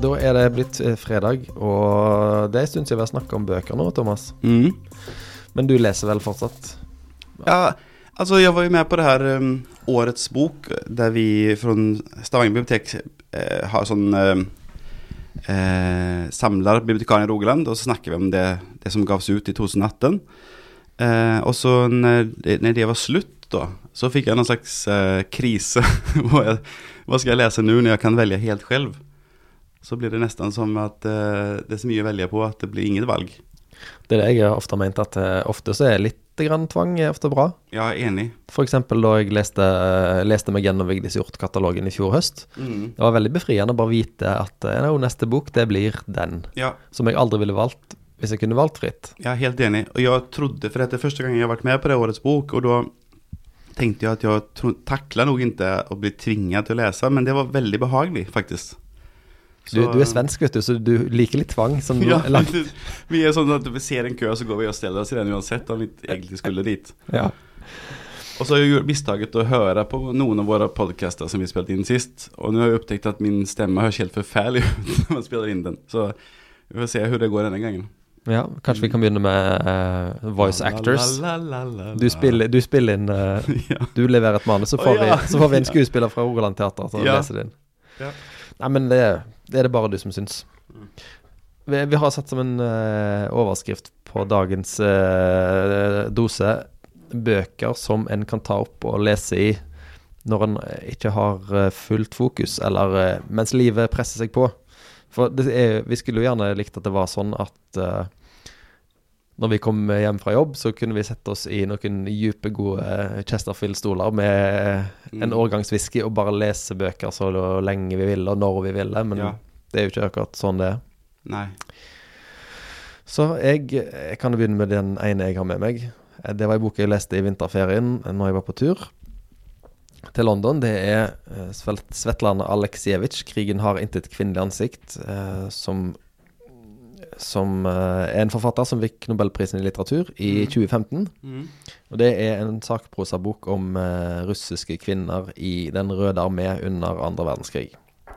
Da er det blitt eh, fredag, og det er en stund siden vi har snakket om bøker nå, Thomas. Mm. Men du leser vel fortsatt? Ja, altså jeg var jo med på det her um, årets bok der vi fra Stavanger bibliotek eh, har sånn eh, eh, samlar bibliotekarien i Rogaland og så snakker vi om det, det som gavs ut i 2018. Eh, og så når, när det var slutt, da, så fikk jeg noen slags eh, hva skal jeg lese nå når jeg kan velge helt själv? Så blir det nesten som at uh, det er så mye å velge på at det blir inget valg. Det er det jeg har ofte ment, at uh, ofte så er litt grann tvang er ofte bra. Ja, enig. Eksempel da jeg leste, leste meg gjennom Vigdis Hjorth-katalogen i fjor høst. Mm. Det var veldig befriende å bare vite at uh, neste bok, det blir den. Ja, Som jeg aldri ville valgt hvis jeg kunne valgt fritt. Ja, helt enig. Og jeg trodde, for dette er første gang jeg har vært med på det årets bok og da tenkte jeg at jeg takla nok ikke å bli tvinga til å lese, men det var veldig behagelig, faktiskt. Du, Så- du er svensk, vet du, så du liker litt tvang. Som, Ja, langt. Vi er sånn at vi ser en kø, så går vi og steller oss i den uansett om vi egentlig skulle dit. ja. Og så har jeg gjort misstaget å høre på noen av våre podcaster som vi spilte inn sist. Og nå har jeg oppdaget at min stemme høres helt forferdelig ut når man spiller inn den. Så vi får se hvordan det går denne gangen. ja, kanskje vi kan begynne med uh, voice actors. Du spiller, du spiller inn uh. Du leverer et manus, så får, vi, så får vi en skuespiller fra Rogaland Teater til å lese det inn. Nei, men det, det er det bare du som syns. Vi, vi har satt som en uh, overskrift på dagens uh, dose bøker som en kan ta opp og lese i når en ikke har eh, fullt fokus, eller mens livet presser seg på. For er, vi skulle jo gjerne likt at det var sånn at eh, når vi kom hjem fra jobb, så kunne vi sette oss i noen dype, gode eh, Chesterfield-stoler med en Mm. årgangswhisky og bare lese bøker så lenge vi ville, og når vi ville. Men Ja. det er jo ikke akkurat sånn det er. Nei. Så jeg, jeg kan begynne med den ene jeg har med meg. Eh, Det var en bok jeg leste i vinterferien når jeg var på tur til London. Det er eh, Svetlana Aleksejevitsj, 'Krigen har intet kvinnelig ansikt', eh, som som eh, er en forfatter som fikk Nobelprisen i litteratur i Mhm. 2015. Mm. Og Det er en sakprosabok om eh, russiske kvinner i Den røde armé under andre verdenskrig.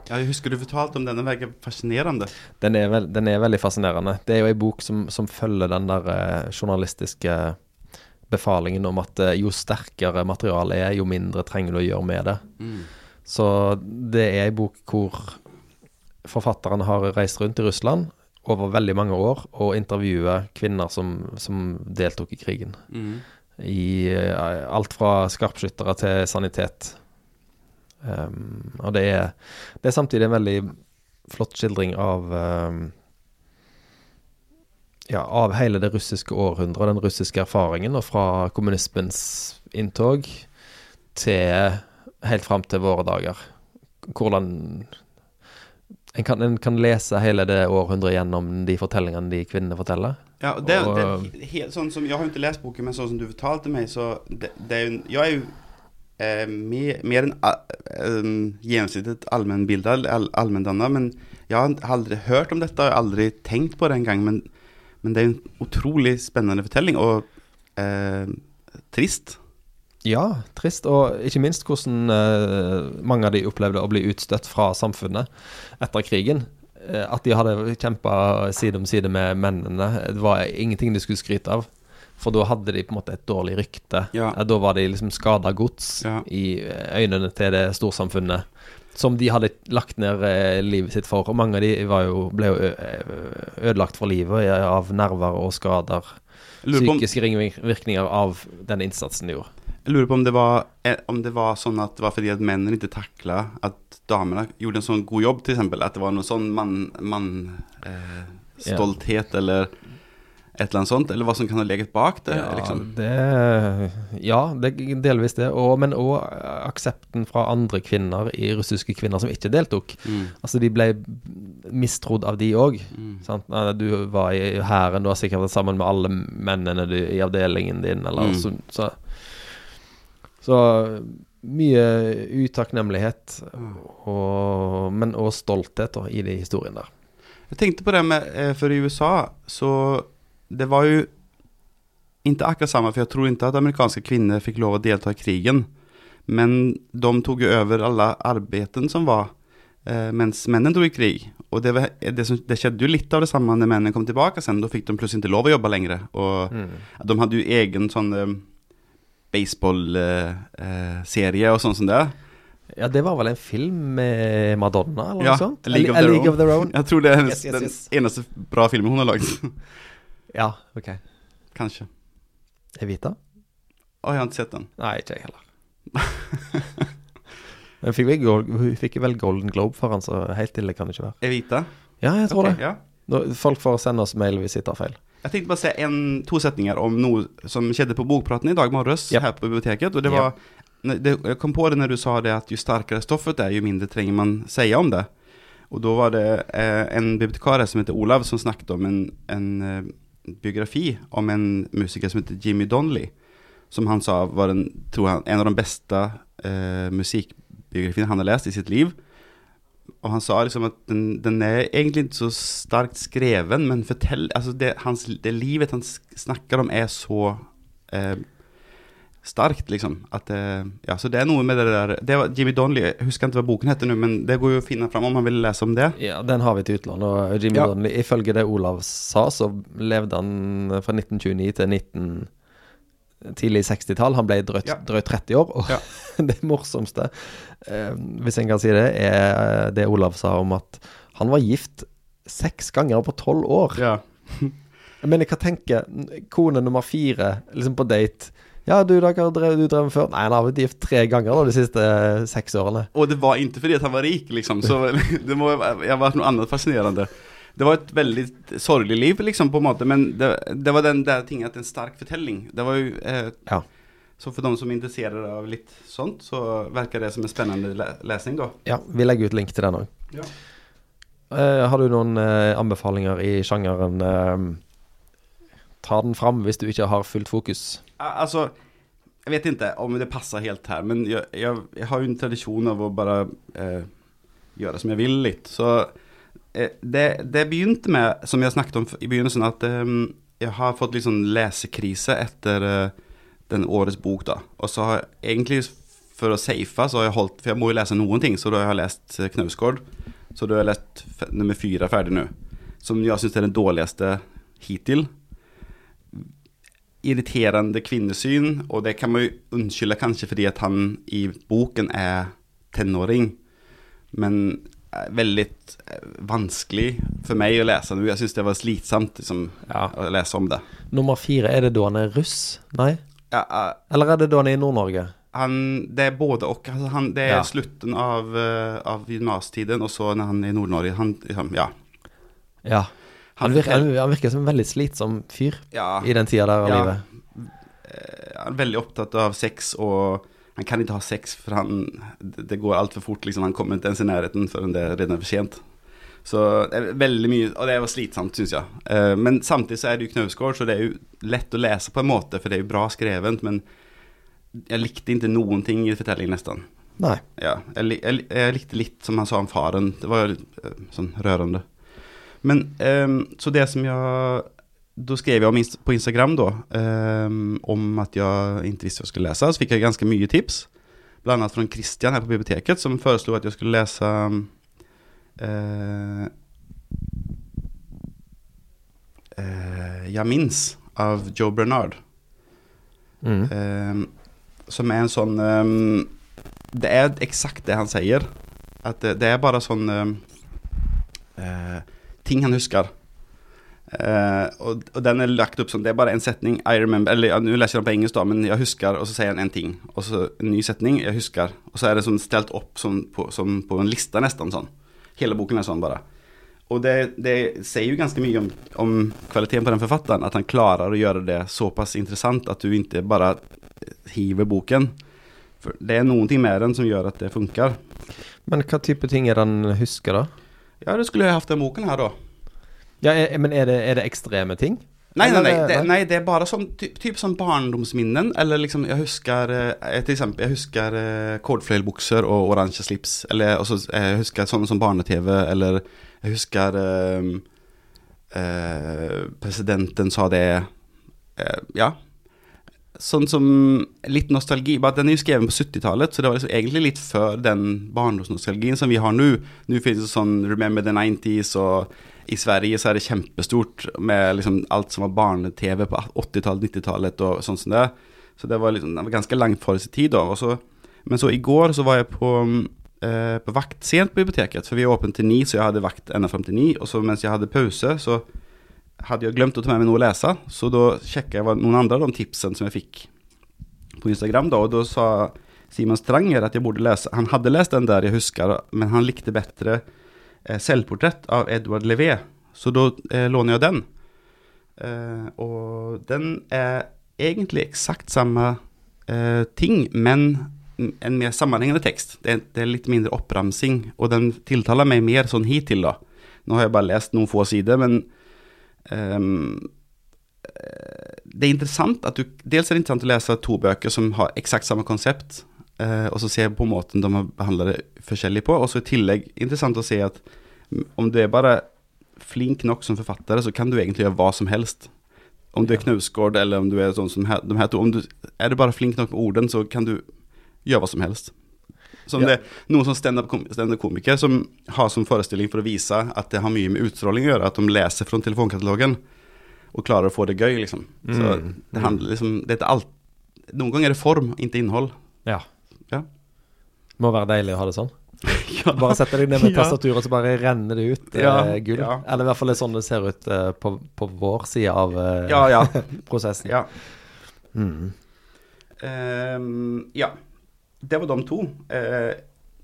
Ja, jeg husker du fortalte om denne. den fascinerende. Den er, veld, den er veldig fascinerende. Det er jo ei bok som, som følger den der eh, journalistiske befalingen om at jo sterkere materialet er, jo mindre trenger du å gjøre med det. Mm. Så det er ei bok hvor forfatteren har reist rundt i Russland over veldig mange år og intervjue kvinner som, som deltok i krigen. Mm. I uh, alt fra skarpskyttere til sanitet. Um, og det er, det er samtidig en veldig flott skildring av um, Ja, av hele det russiske århundret, den russiske erfaringen, og fra kommunismens inntog til helt fram til våre dager. Hvordan en kan, en kan lese hele det århundret gjennom de fortellingene de kvinnene forteller. Ja, det, og, det, helt, sånn som, Jeg har jo ikke lest boken, men sånn som du fortalte meg, så det, det är, ju- jag är ju eh, mer, mer enn en, um, genomsnittet all, allmenndanna, men jeg har aldri hørt om dette, har aldri tenkt på det en gång, men, men det er en utrolig spennende fortelling, og eh, trist. Ja, trist, og ikke minst hvordan eh, mange av de opplevde å bli utstøtt fra samfunnet etter krigen. Eh, at de hadde kjempa side om side med mennene, det var ingenting de skulle skryte av. For da hadde de på en måte et dårlig rykte. Ja. Eh, Da var de liksom skada gods Ja. i øynene til det storsamfunnet. Som de hadde lagt ned livet sitt for. Og mange av de var jo, ble jo ødelagt for livet av nerver og skader. Psykiske ringvirkninger av den innsatsen de gjorde. Jeg lurer på om det var, eh, om det var sånn at det var fordi at mennene ikke takla at damene gjorde en sånn god jobb, eksempel. At det var noe sånn mann, mann eh, stolthet eller et eller annet sånt, eller hva som kan ha leget bak det, Ja, liksom. det, ja, det delvis det. Og, men òg aksepten fra andre kvinner i russiske kvinner som ikke deltok. Mm. Altså, de ble mistrodd av de òg. Mm. Du var i hæren, du har sikkert vært sammen med alle mennene du, i avdelingen din, eller Mm. så, så Så mye utakknemlighet, og, men òg stolthet da, i de historiene der. Jeg tenkte på det med, For i USA, så det var jo ikke akkurat samme, for jeg tror ikke at amerikanske kvinner fikk lov å delta i krigen. Men de tok jo over alle arbeidene som var eh, mens mennene dro i krig. Og det, var, det, som, det skjedde jo litt av det samme når mennene kom tilbake sen. Da fikk de plutselig ikke lov å jobbe lenger. Og Mm. de hadde jo egen sån eh, baseball-serie och sånt sånt där. Ja, det var vel en film med Madonna, eller Ja, noe sånt? A League of A League of Their Own. Jeg tror det er hennes, Yes, yes, den yes. enaste bra filmen hun har lagd. Ja, ok. Kanskje. Evita? Å, jeg har ikke sett den. Nei, ikke jeg heller. Men fikk vi hun fikk vel Golden Globe for han, så helt ille kan det ikke være. Evita? Ja, jeg tror okay, det. Ja. Folk får sende oss mail hvis jeg tar feil. Jag bare å se en, to setninger om noe som skjedde på Bokpraten i dag morges yep. her på biblioteket. Og det var, det, Jeg kom på det når du sa det at jo sterkere stoffet er, jo mindre trenger man si om det. Og da var det eh, en bibliotekarie som heter Olav som snakket om en, en eh, biografi om en musiker som heter Jimmy Donnelly. Som han sa var en, tror han, en av de beste eh, musikkbiografiene han har lest i sitt liv. Och han sa liksom at den, den er egentlig ikke så starkt skreven, men fortell Altså, det, hans, det livet han snakker om er så eh, starkt liksom. At eh, ja, så det er noe med det der det var Jimmy Donnelly, jeg husker ikke hva boken heter nå, men det går jo å finne fram om han vil lese om det. Ja, den har vi til utlandet, Og Jimmy Ja. Donnelly, ifølge det Olav sa, så levde han fra 1929 til 19... Tidlig 60-tall. Han ble drøyt, Ja. drøyt 30 år. Og Ja. det morsomste, eh, hvis en kan si det, er det Olav sa om at han var gift seks ganger på tolv år. Ja. Men jeg kan tenke kone nummer fire liksom på date. Ja, du, dere drev, du drev før? Nei, han har vært gift tre ganger da, de siste eh, seks årene. Og det var ikke fordi han var rik liksom, så det må ha vært noe annet fascinerande. Det var et veldig sorglig liv liksom på en måte, men det, det var den der tingen at en stark fortelling. Det var jo eh, Ja. så for de som er interessert av litt sånt så virker det som en spennende lä da. då. Ja, vi legger ut link til den òg. Ja. Eh, har du noen uh, anbefalinger i sjangeren Uh, Ta den fram hvis du ikke har fullt fokus. altså, jeg vet ikke om det passer helt her, men jeg, jeg, jeg har jo en tradisjon av å bare gjøre som jeg vil litt. Så det, det begynte med, som jeg snakket om i begynnelsen, at um, jeg har fått litt sånn lesekrise etter uh, den årets bok da. Og så har jeg egentlig, for å safe, så har jeg holdt For jeg må jo lese noen ting, så da har jeg lest eh, Knausgård. Så da har jeg lest nummer fyra ferdig nå. Som jeg syns er den dårligste hittil. Irriterende kvinnesyn og det kan man jo unnskylde kanskje fordi at han i boken er tenåring. Men eh, väldigt eh, vanskelig for meg å lese nå. Jeg syns det var slitsomt liksom, Ja. å lese om det. Nummer fire, er det da han er russ? Nei? Ja, uh, Eller er det da han er i Nord-Norge? han, det er både og. Altså, han, det er Ja. slutten av, av gymnastiden og så når han er i Nordnorge. Han, liksom, ja. Ja. Han virker, han, virker som en veldig slitsom fyr i den tida der av livet. Han er veldig opptatt av sex och han kan ikke ha sex for han, det går altfor för fort liksom. Han kommer ikke ens i nærheten før det er redan for sent. Så det er veldig mye Og det var slitsamt syns jeg. Eh, Men samtidig så er det jo Knausgård så det er jo lett å lese på en måte for det er jo bra skrevet men jeg likte ikke noen ting i fortellingen, nesten. Nei. Ja, jeg, jeg, jeg, likte litt, som han sa om faren, det var eh, sån rørende. Men ehm, så det som jag, då skrev jag på Instagram då, um, om att jag inte visste vad jag skulle läsa, så fick jag ganska mycket tips. Bland annat från Christian här på biblioteket som föreslog att jag skulle läsa uh, uh, Jag minns av Joe Bernard. Mm. Um, som är en sån, um, det är exakt det han säger. Att det, det är bara sån eh, ting han huskar. Eh, og, og, den er lagt opp som, det er bare en setning I remember, eller ja, nu läser jag den på engelsk, da, men jeg husker, og så sier han en ting. Og så en ny setning, jeg husker. Og så er det som stelt opp sånn, på, sånn, på en lista nesten sånn. Hele boken er sånn, bare. Og det, det sier jo ganske mye om, om kvaliteten på den forfatteren, at han klarer å gjøre det såpass interessant intressant att du ikke bare hiver boken. For det er noen ting med den som gjør at det funker. Men hva type ting er det han husker, da? Ja, det skulle jeg hatt den boken her, då. Ja, er, men er det, er det ekstreme ting? Nei, nei, nei, det, nei, nej, det er bare sånn typ, typ sånn barndomsminnen. Eller liksom, jeg husker jeg, till exempel, jag huskar eh, kordflöjelbuxor och slips. Eller, også, jeg husker sånne som barne-tv. Eller jeg husker ehm, eh, presidenten sa det. Eh, ja. Sånn som litt nostalgi. Bare at den er jo skrevet på 70-tallet, så det var liksom egentlig litt før den barndomsnostalgien som vi har nå. Nå finnes det sånn Remember the 90s, og i Sverige så er det kjempestort med liksom alt som var barne-TV på 80-tallet, 90-tallet og sånn som det. Så det var, liksom, det var ganske langt for sin tid, da. Så, men så i går så var jeg på, eh, på vakt sent på biblioteket, for vi er åpne til ni, så jeg hadde vakt enda frem til ni. Og så mens jeg hadde pause, så hadde jeg glemt å ta med meg noe å lese, så da sjekka jeg noen andre av de tipsene som jeg fikk på Instagram, da, og da sa Simon Stranger at jeg burde lese Han hadde lest den der, jeg husker, men han likte bedre eh, 'Selvportrett' av Edward Levé, så da eh, låner jeg den. Eh, og den er egentlig eksakt samme eh, ting, men en mer sammenhengende tekst. Det er, det er litt mindre oppramsing, og den tiltaler meg mer sånn hittil, da. Nå har jeg bare lest noen få sider, men Um, det er interessant at du Dels er det interessant å lese to bøker som har eksakt samme konsept, uh, og så se på måten de har behandla det forskjellig på. Og så i tillegg interessant å se at om du er bare flink nok som forfatter, så kan du egentlig gjøre hva som helst. Om du er Knausgård, eller om du er sånn som de her to. Om du, er du bare flink nok med orden, så kan du gjøre hva som helst. Som ja. det noen som standup-komikere som har som forestilling for å vise at det har mye med utstråling å gjøre, at de leser fra telefonkatalogen og klarer å få det gøy, liksom. Mm. Så det handler liksom det er alt, Noen ganger er det form, ikke innhold. Ja. ja. Må være deilig å ha det sånn. ja. Bare sette deg ned med tastaturet, og så bare renner det ut ja. eh, gull. Ja. Eller i hvert fall det er sånn det ser ut eh, på, på, vår side av eh, prosessen. Ja. Mm. Um, ja det var de to. Eh,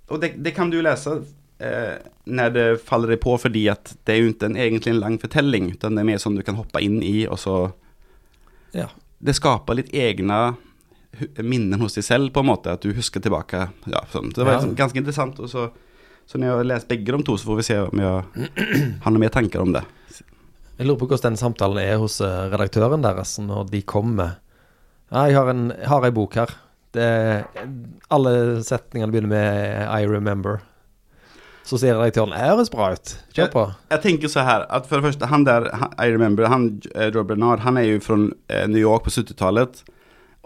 og det, det, kan du lese eh, når det faller deg på, fordi at det er jo ikke en, egentlig en lang fortelling, men det er mer sånn du kan hoppe inn i, og så ja. Det skaper litt egne minner hos deg selv, på en måte, at du husker tilbake. Ja, sånn. Det var ja. liksom, ganske interessant. Og så, så når jeg har lest begge de to, så får vi se om jeg har noen mer tanker om det. Jeg lurer på hvordan den samtalen er hos eh, redaktøren deres når de kommer. Ja, jeg har en, har ei bok her. Det, alle setningene begynner med 'I remember'. Så sier direktøren 'Det høres bra ut, kjør på'. Jeg, jeg, tenker så her, at for det første, han der, han, I remember, han, eh, Joe Bernard, han er jo fra eh, New York på 70-tallet.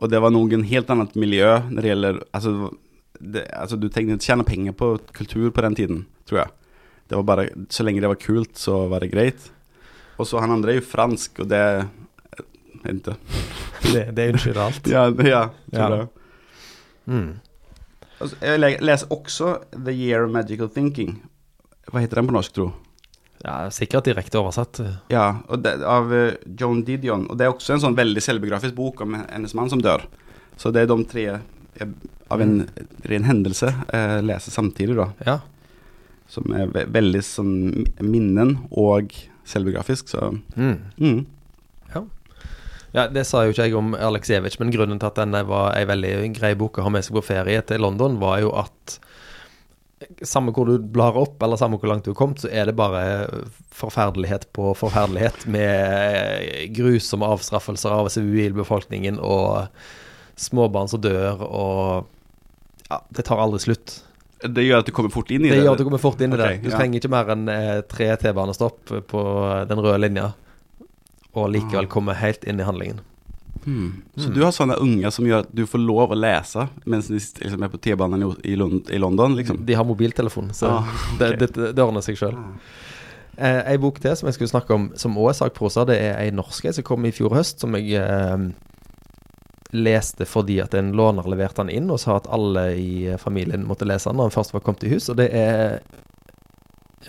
Og det var en helt annet miljø når det gjelder altså, det, altså, du tenkte ikke tjene penger på kultur på den tiden, tror jeg. Det var bare, Så lenge det var kult, så var det greit. Og så han andre er jo fransk, og det Jeg vet ikke. Det, det unnskylder alt. ja, ja, tror ja. jeg. Mm. Altså, jeg leser også The Year of Magical Thinking. Hva heter den på norsk, tro? Ja, Sikkert direkte oversatt. Ja, det, av uh, Joan Didion. Og det er også en sånn veldig selvbiografisk bok om hennes mann som dør. Så det er de tre jeg, av en ren hendelse eh, leser samtidig, da. Ja. Som er ve veldig sånn minnen og selvbiografisk, så mm. Mm. Ja, Det sa jo ikke jeg om Aleksejevitsj, men grunnen til at denne var ei veldig grei bok å ha med seg på ferie til London, var jo at samme hvor du blar opp, eller samme hvor langt du har kommet, så er det bare forferdelighet på forferdelighet med grusomme avstraffelser av sivilbefolkningen og småbarn som dør, og ja, det tar aldri slutt. Det gjør at du kommer fort inn i det? Det gjør at du kommer fort inn i okay, det. Du ja. trenger ikke mer enn eh, tre T-banestopp på den røde linja og likevel komme helt inn i handlingen. Hmm. Så mm. du har sånne unger som gjør at du får lov å lese mens de liksom er på T-banen i, i, London? Liksom. De har mobiltelefon, så ah, okay. det, det, det, ordner seg sjøl. Ah. Eh, ei bok til som jeg skulle snakke om, som òg er sakprosa, det er ei norsk som kom i fjor høst, som jeg eh, leste fordi at en låner leverte den inn og sa at alle i familien måtte lese den når han først var kommet i hus. Og det er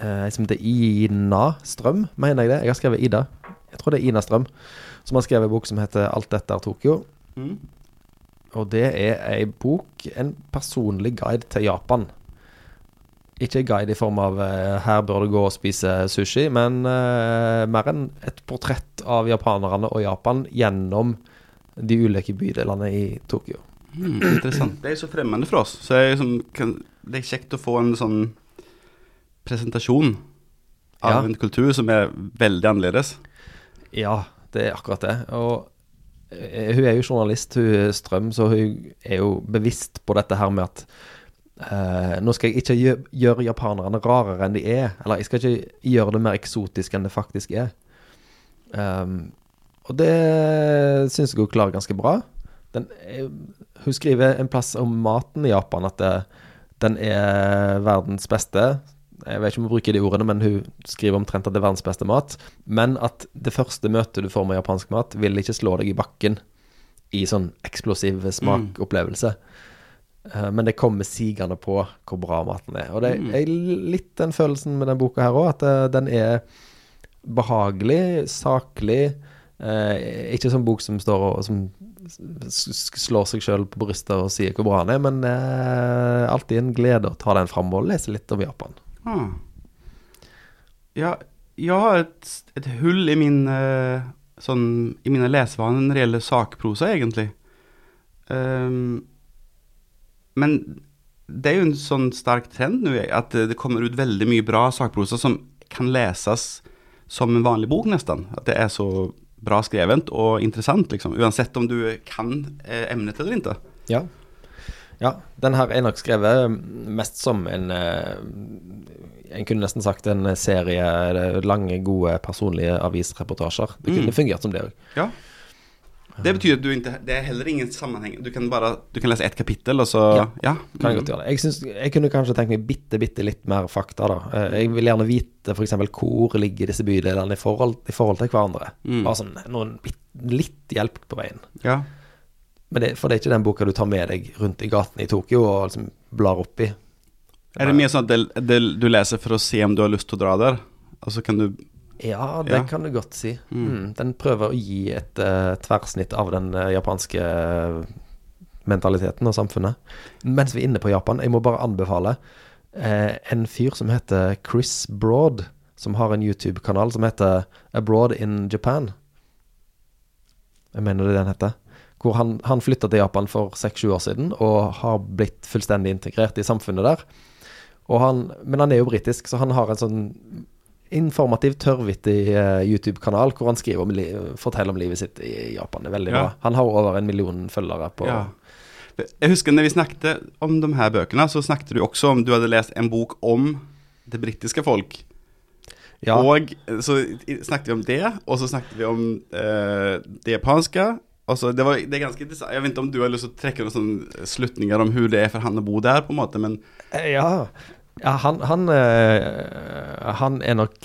eh, som heter Ina Strøm, mener jeg det. Jeg har skrevet Ida. Jeg tror det er Ina Strøm som har skrevet en bok som heter 'Alt dette er Tokyo'. Mm. Og det er ei bok, en personlig guide til Japan. Ikke en guide i form av uh, 'her bør du gå og spise sushi', men uh, mer enn et portrett av japanerne og Japan gjennom de ulike bydelene i Tokyo. Mm, interessant. Det er så fremmede for oss. Så jeg, som, kan, det er kjekt å få en sånn presentasjon av ja. en kultur som er veldig annerledes. Ja, det er akkurat det. Og uh, hun er jo journalist, hun Strøm, så hun er jo bevisst på dette her med at uh, nå skal jeg ikke gjøre, gjøre japanerne rarere enn de er. Eller jeg skal ikke gjøre det mer eksotisk enn det faktisk er. Um, og det syns jeg hun klarer ganske bra. den Hun skriver en plass om maten i Japan at det, den er verdens beste. Jeg vet ikke om hun bruker de ordene, men hun skriver omtrent at det er verdens beste mat. Men at det første møtet du får med japansk mat, vil ikke slå deg i bakken i sånn eksplosiv smakopplevelse. Mm. Men det kommer sigende på hvor bra maten er. Og det er litt den følelsen med den boka her òg, at eh, den er behagelig, saklig. Eh, ikke sånn bok som står og som slår seg sjøl på brystet og sier hvor bra den er, men eh, alltid en glede å ta den fram og lese litt om Japan. Ah. Ja, jeg har et, et hull i min uh, sånn, i mine lesevaner når det gjelder sakprosa, egentlig. Um, men det er jo en sånn sterk trend nå, at det kommer ut veldig mye bra sakprosa som kan leses som en vanlig bok, nesten. At det er så bra skrevet og interessant, liksom. Uansett om du kan eh, emnet eller ikke. Ja. Ja. Den her er nok skrevet mest som en eh, En kunne nesten sagt en serie eh, lange, gode personlige avisreportasjer. Det kunne Mm. fungert som det òg. Ja. Det betyr at du ikke Det er heller ingen sammenheng. Du kan bare Du kan lese ett kapittel, og så Ja. Ja. Kan jeg godt gjøre det. Jeg, synes, jeg kunne kanskje tenkt meg bitte, bitte litt mer fakta, da. Eh, Jeg vil gjerne vite f.eks. hvor ligger disse bydelene i forhold, i forhold til hverandre. Mm. Bare sånn noen litt hjelp på veien. ja. Men det, for det er ikke den boka du tar med deg rundt i gatene i Tokyo og liksom blar opp i. Er det mye sånn at det, det, du leser for å se om du har lyst til å dra der? Og så kan du Ja, det Ja. kan du godt si. Mm. Mm. Den prøver å gi et uh, tverrsnitt av den uh, japanske eh, mentaliteten og samfunnet. Mens vi er inne på Japan, jeg må bare anbefale uh, en fyr som heter Chris Broad, som har en YouTube-kanal som heter Abroad in Japan. Jeg mener det den heter. Hvor han, han flytta til Japan for seks-sju år siden og har blitt fullstendig integrert i samfunnet der. Han, men han er jo britisk, så han har en sånn informativ, tørrvittig eh, YouTube-kanal hvor han skriver om forteller om livet sitt i Japan. Det er veldig Ja. bra. Han har over en million følgere på Ja. Jeg husker når vi snakket om de her bøkene, så snakket du også om du hadde lest en bok om det britiske folk. Ja. Og så snakket vi om det, og så snakket vi om eh, det japanske. Og så det, var, det er ganske interessant. Jeg vet ikke om du har lyst til å trekke noen sånne slutninger om hvordan det er for han å bo der, på en måte, men Eh, Ja, ja han, han, eh, han er nok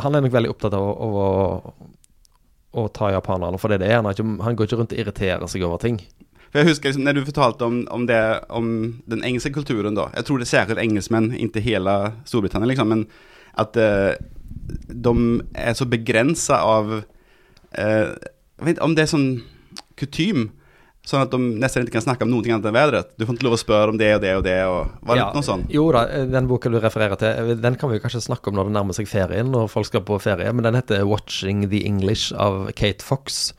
Han er nok veldig opptatt av å, å, å ta japanerne for det det er. Han, ikke, han går ikke rundt og irriterer seg over ting. For jeg husker liksom, når du fortalte om, om det, om den engelske kulturen da. Jeg tror det er særlig engelskmenn, ikke hele Storbritannia liksom, men at eh, de er så begrenset av eh, vet om det er sånn kutym, sånn at de nesten ikke kan snakke om noe annet enn været. Du får ikke lov å spørre om det og det og det, og var det Ja, noe sånt? Jo da, den boka du refererer til, den kan vi kanskje snakke om når det nærmer seg ferien, når folk skal på ferie, men den heter 'Watching the English' av Kate Fox.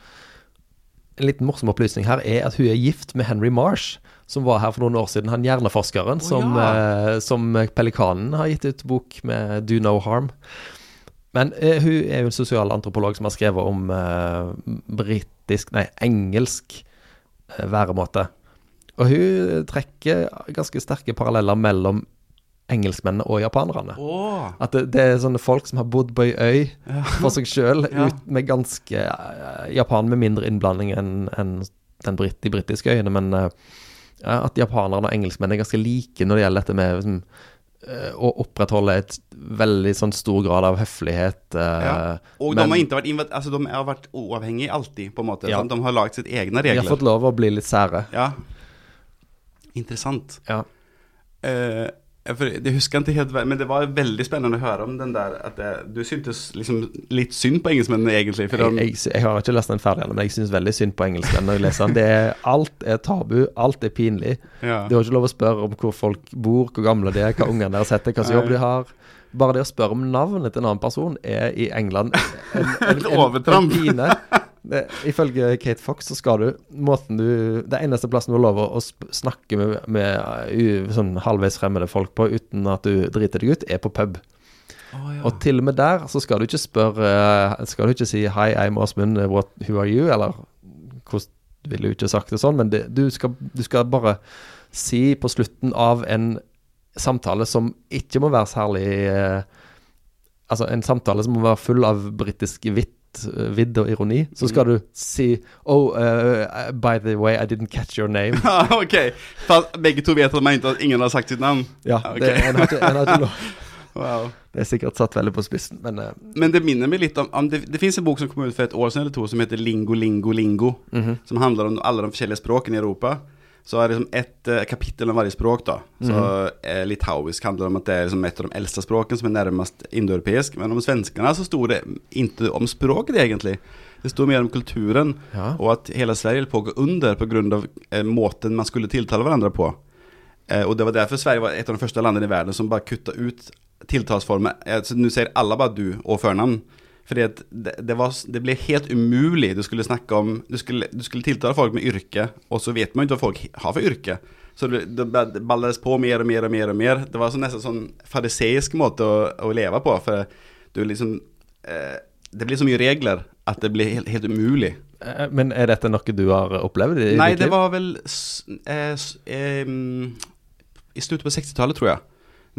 En liten morsom opplysning her er at hun er gift med Henry Marsh, som var her for noen år siden. Han hjerneforskeren som, ja. eh, som Pelikanen har gitt ut bok med 'Do No Harm'. Men eh, hun er jo en sosialantropolog som har skrevet om eh, britisk, nei, engelsk eh, væremåte. Og hun trekker ganske sterke paralleller mellom engelskmennene og japanerne. Oh. At det, det er sånne folk som har bodd på ei øy ja. for seg sjøl, Ja. med ganske eh, Japan med mindre innblanding enn en den brit, de britiske øyene, men eh, at japanerne og engelskmenn er ganske like når det gjelder dette med liksom, å opprettholde et veldig sånn stor grad av høflighet. eh, Ja. Og men- de har vært, altså, de har vært uavhengige alltid, på en måte. Ja. sant? De har lagd sitt egne regler. De har fått lov å bli litt sære. Ja. Interessant. Ja. Eh, det husker jeg ikke helt, men det var veldig spennende å høre om den der at det, du syntes liksom litt synd på engelskmennene, egentlig. For Jeg, jeg, jeg har ikke lest den ferdig ennå, men jeg syns veldig synd på engelskmennene når jeg leser den. Det er, alt er tabu, alt er pinlig. ja. Du har ikke lov å spørre om hvor folk bor, hvor gamle de er, hva ungene deres heter, hva slags jobb de har. Bare det å spørre om navnet til en annen person er i England en, en, en, overtramp. En pine. Det, ifølge Kate Fox så skal du måten du Det eneste plassen du har lov å snakke med, med uh, sånn halvveis fremmede folk på uten at du driter deg ut, er på pub. Oh, ja. Og til og med der så skal du ikke spørre eh, Skal du ikke si 'Hi, I'm Åsmund, what, who are you?' Eller hvordan ville du ikke sagt det sånn, men det, du, skal, du skal bare si på slutten av en samtale som ikke må være særlig eh, Altså en samtale som må være full av britisk vett lettvidd og ironi, så skal du si Oh, uh, by the way, I didn't catch your name. Ja, ok. for begge to vet at mente at ingen har sagt sitt navn. Ja, Ok. det, en har ikke, en har ikke lov. Wow. Det er sikkert satt veldig på spissen, men uh. Men det minner meg litt om, om det, det fins en bok som kom ut for et år siden eller to som heter Lingo, Lingo, Lingo. mhm. Som handler om alle de forskjellige språkene i Europa. Så er det liksom ett eh, kapittel om hvert språk. da Så eh, Litauisk handler om at det er liksom et av de eldste språkene som er nærmest indoeuropeisk. Men om svenskene så sto det ikke om språket, egentlig. Det sto mer om kulturen. Ja. Og at hele Sverige på å gå under pga. Eh, måten man skulle tiltale hverandre på. Eh, og det var derfor Sverige var et av de første landene i verden som bare kutta ut tiltalsformer. Nå sier alle bare du og fornavn. Fordi det, det, var, det ble helt umulig. Du skulle snakke om Du skulle, du skulle tiltale folk med yrke, og så vet man ikke hva folk har for yrke. Så det, det, balles på mer og mer og mer. og mer Det var så nesten sånn fariseisk måte å, å leve på. For du liksom eh, Det blir så mye regler at det blir helt, helt umulig. Eh, Men er dette noe du har opplevd i Nei, ditt det var vel eh, em, i slutten på 60-tallet, tror jeg.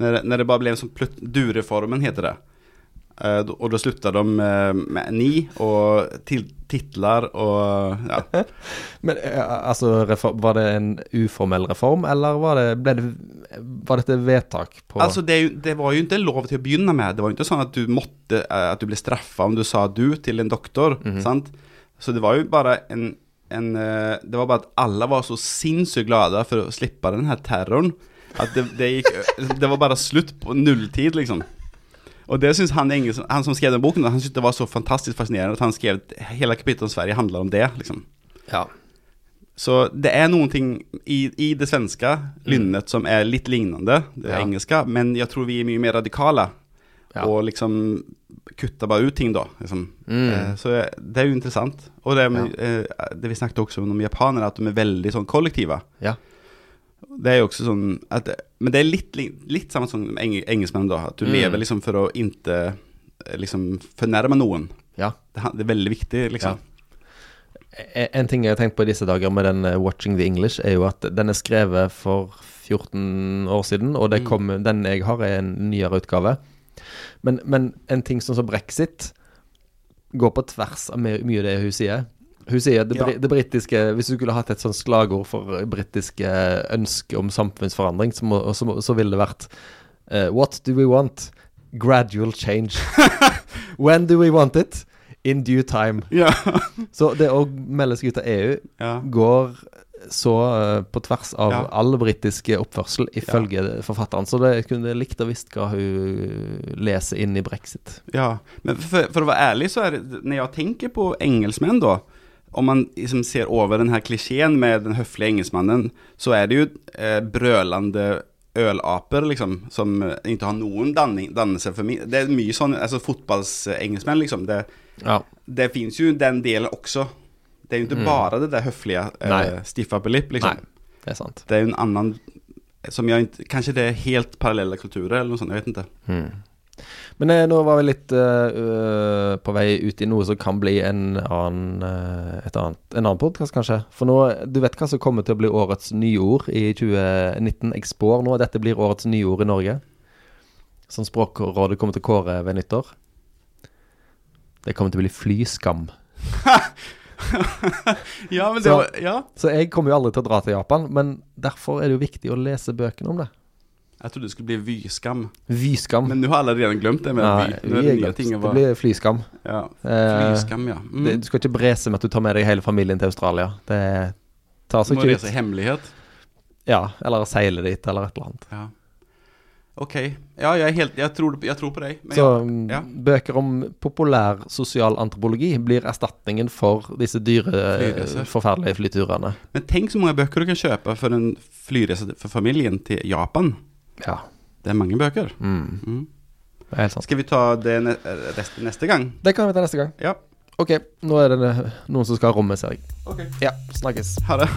Når, når, det bare ble en sånn Du-reformen, heter det. Eh, och då slutade de med, med ni og til, titlar og ja. Men eh, altså, reform, var det en uformell reform, eller var det, ble det Var dette vedtak på Alltså det, det var jo ikke lov til å begynne med. Det var jo ikke sånn at du måtte, eh, at du ble straffa om du sa du til en doktor. sant? Så det var jo bare en, en Det var bare at alle var så sinnssykt glade for å slippe den her terroren. At det, det gikk Det var bare slutt på nulltid, liksom. Og det syns han, han som skrev den boken, han syntes det var så fantastisk fascinerende at han skrev hele kapittelet om Sverige handler om det, liksom. Ja. Så det er noen ting i, i det svenske lynnet som er litt lignende det Ja. engelske, men jeg tror vi er mye mer radikale. Ja. Og liksom kutter bare ut ting, da. Liksom. Mm. Eh, så det er jo interessant. Og det, med, eh, det vi snakket også om japanere, at de er veldig sånn kollektive. Ja. Det er jo også sånn at, Men det er litt, li- litt samme som eng, engelskmenn, da. At du Mm. lever liksom for å ikke eh, liksom fornærme noen. ja. Det, det er veldig viktig, liksom. En en ting jeg har tenkt på i disse dager med den eh, Watching the English, er jo at den er skrevet for 14 år siden, og det Mm. den jeg har, er en nyere utgave. Men, men en ting sånn som brexit går på tvers av mye av det hun sier. Hun sier det, Ja. det britiske Hvis du skulle hatt et sånt slagord for britiske ønske om samfunnsforandring, så, må, så, så ville det vært uh, What do we want? Gradual change. When do we want it? In due time. Ja. Så det å melde seg ut av EU ja. går så uh, på tvers av Ja. all britisk oppførsel, ifølge forfatteren. Så det kunne likt å visst hva hun leser inn i brexit. Ja, men for, for å være ærlig så er det, når jeg tenker på engelskmenn da, om man liksom ser over den her klisjeen med den høflige engelskmannen, så er det jo eh, brølende ølaper liksom, som ikke har noen danning, dannelse for meg. Det er mye sånn, altså fotballsengelskmenn liksom, det, Ja. det finnes jo den delen også. Det er jo ikke bare det der høflige, Mm. Eh, stiffa lip liksom. Nei, det er sant. Det er jo en annen, som ikke, kanskje det er helt parallelle kulturer eller noe sånt, jeg vet ikke. Mm. Men eh, nå var vi litt øh, på vei ut i noe som kan bli en annen, eh, annet, en annen podkast, kanskje. For nå, du vet hva som kommer til å bli årets nyord i 2019. Jeg spår nå at dette blir årets nyord i Norge. Som Språkrådet kommer til å kåre ved nyttår. Det kommer til å bli flyskam. Ja, men det var- ja. Så jeg kommer jo aldri til å dra til Japan, men derfor er det jo viktig å lese bøkene om det. Jeg trodde det skulle bli vyskam. Vyskam. Men nå har alle redan glemt det med Nei, vy. det nye ting Det blir flyskam. ja. Eh, Flyskam, ja. Mm. det, du skal ikke brese med at du tar med deg hele familien til Australia. Det tar Du seg må ikke reise i ut. hemmelighet. Ja, eller seile dit, eller et eller annet. Ja. Ok. Ja, jeg, helt, jeg, tror, jeg tror på deg. Men Så ja. mm, ja. bøker om populær sosial antropologi blir erstatningen for disse dyre, Flyreiser. eh, forferdelige flyturene. Men tenk så mange bøker du kan kjøpe for en flyrese for familien til Japan. Ja. Det er mange bøker. Mm, Mm. det er helt sant. Skal vi ta det ne resten neste gang? Det kan vi ta neste gang. Ja. Ok, nå er det noen som skal ha rommet, ser jeg. Ok. Ja, snakkes. Ha det.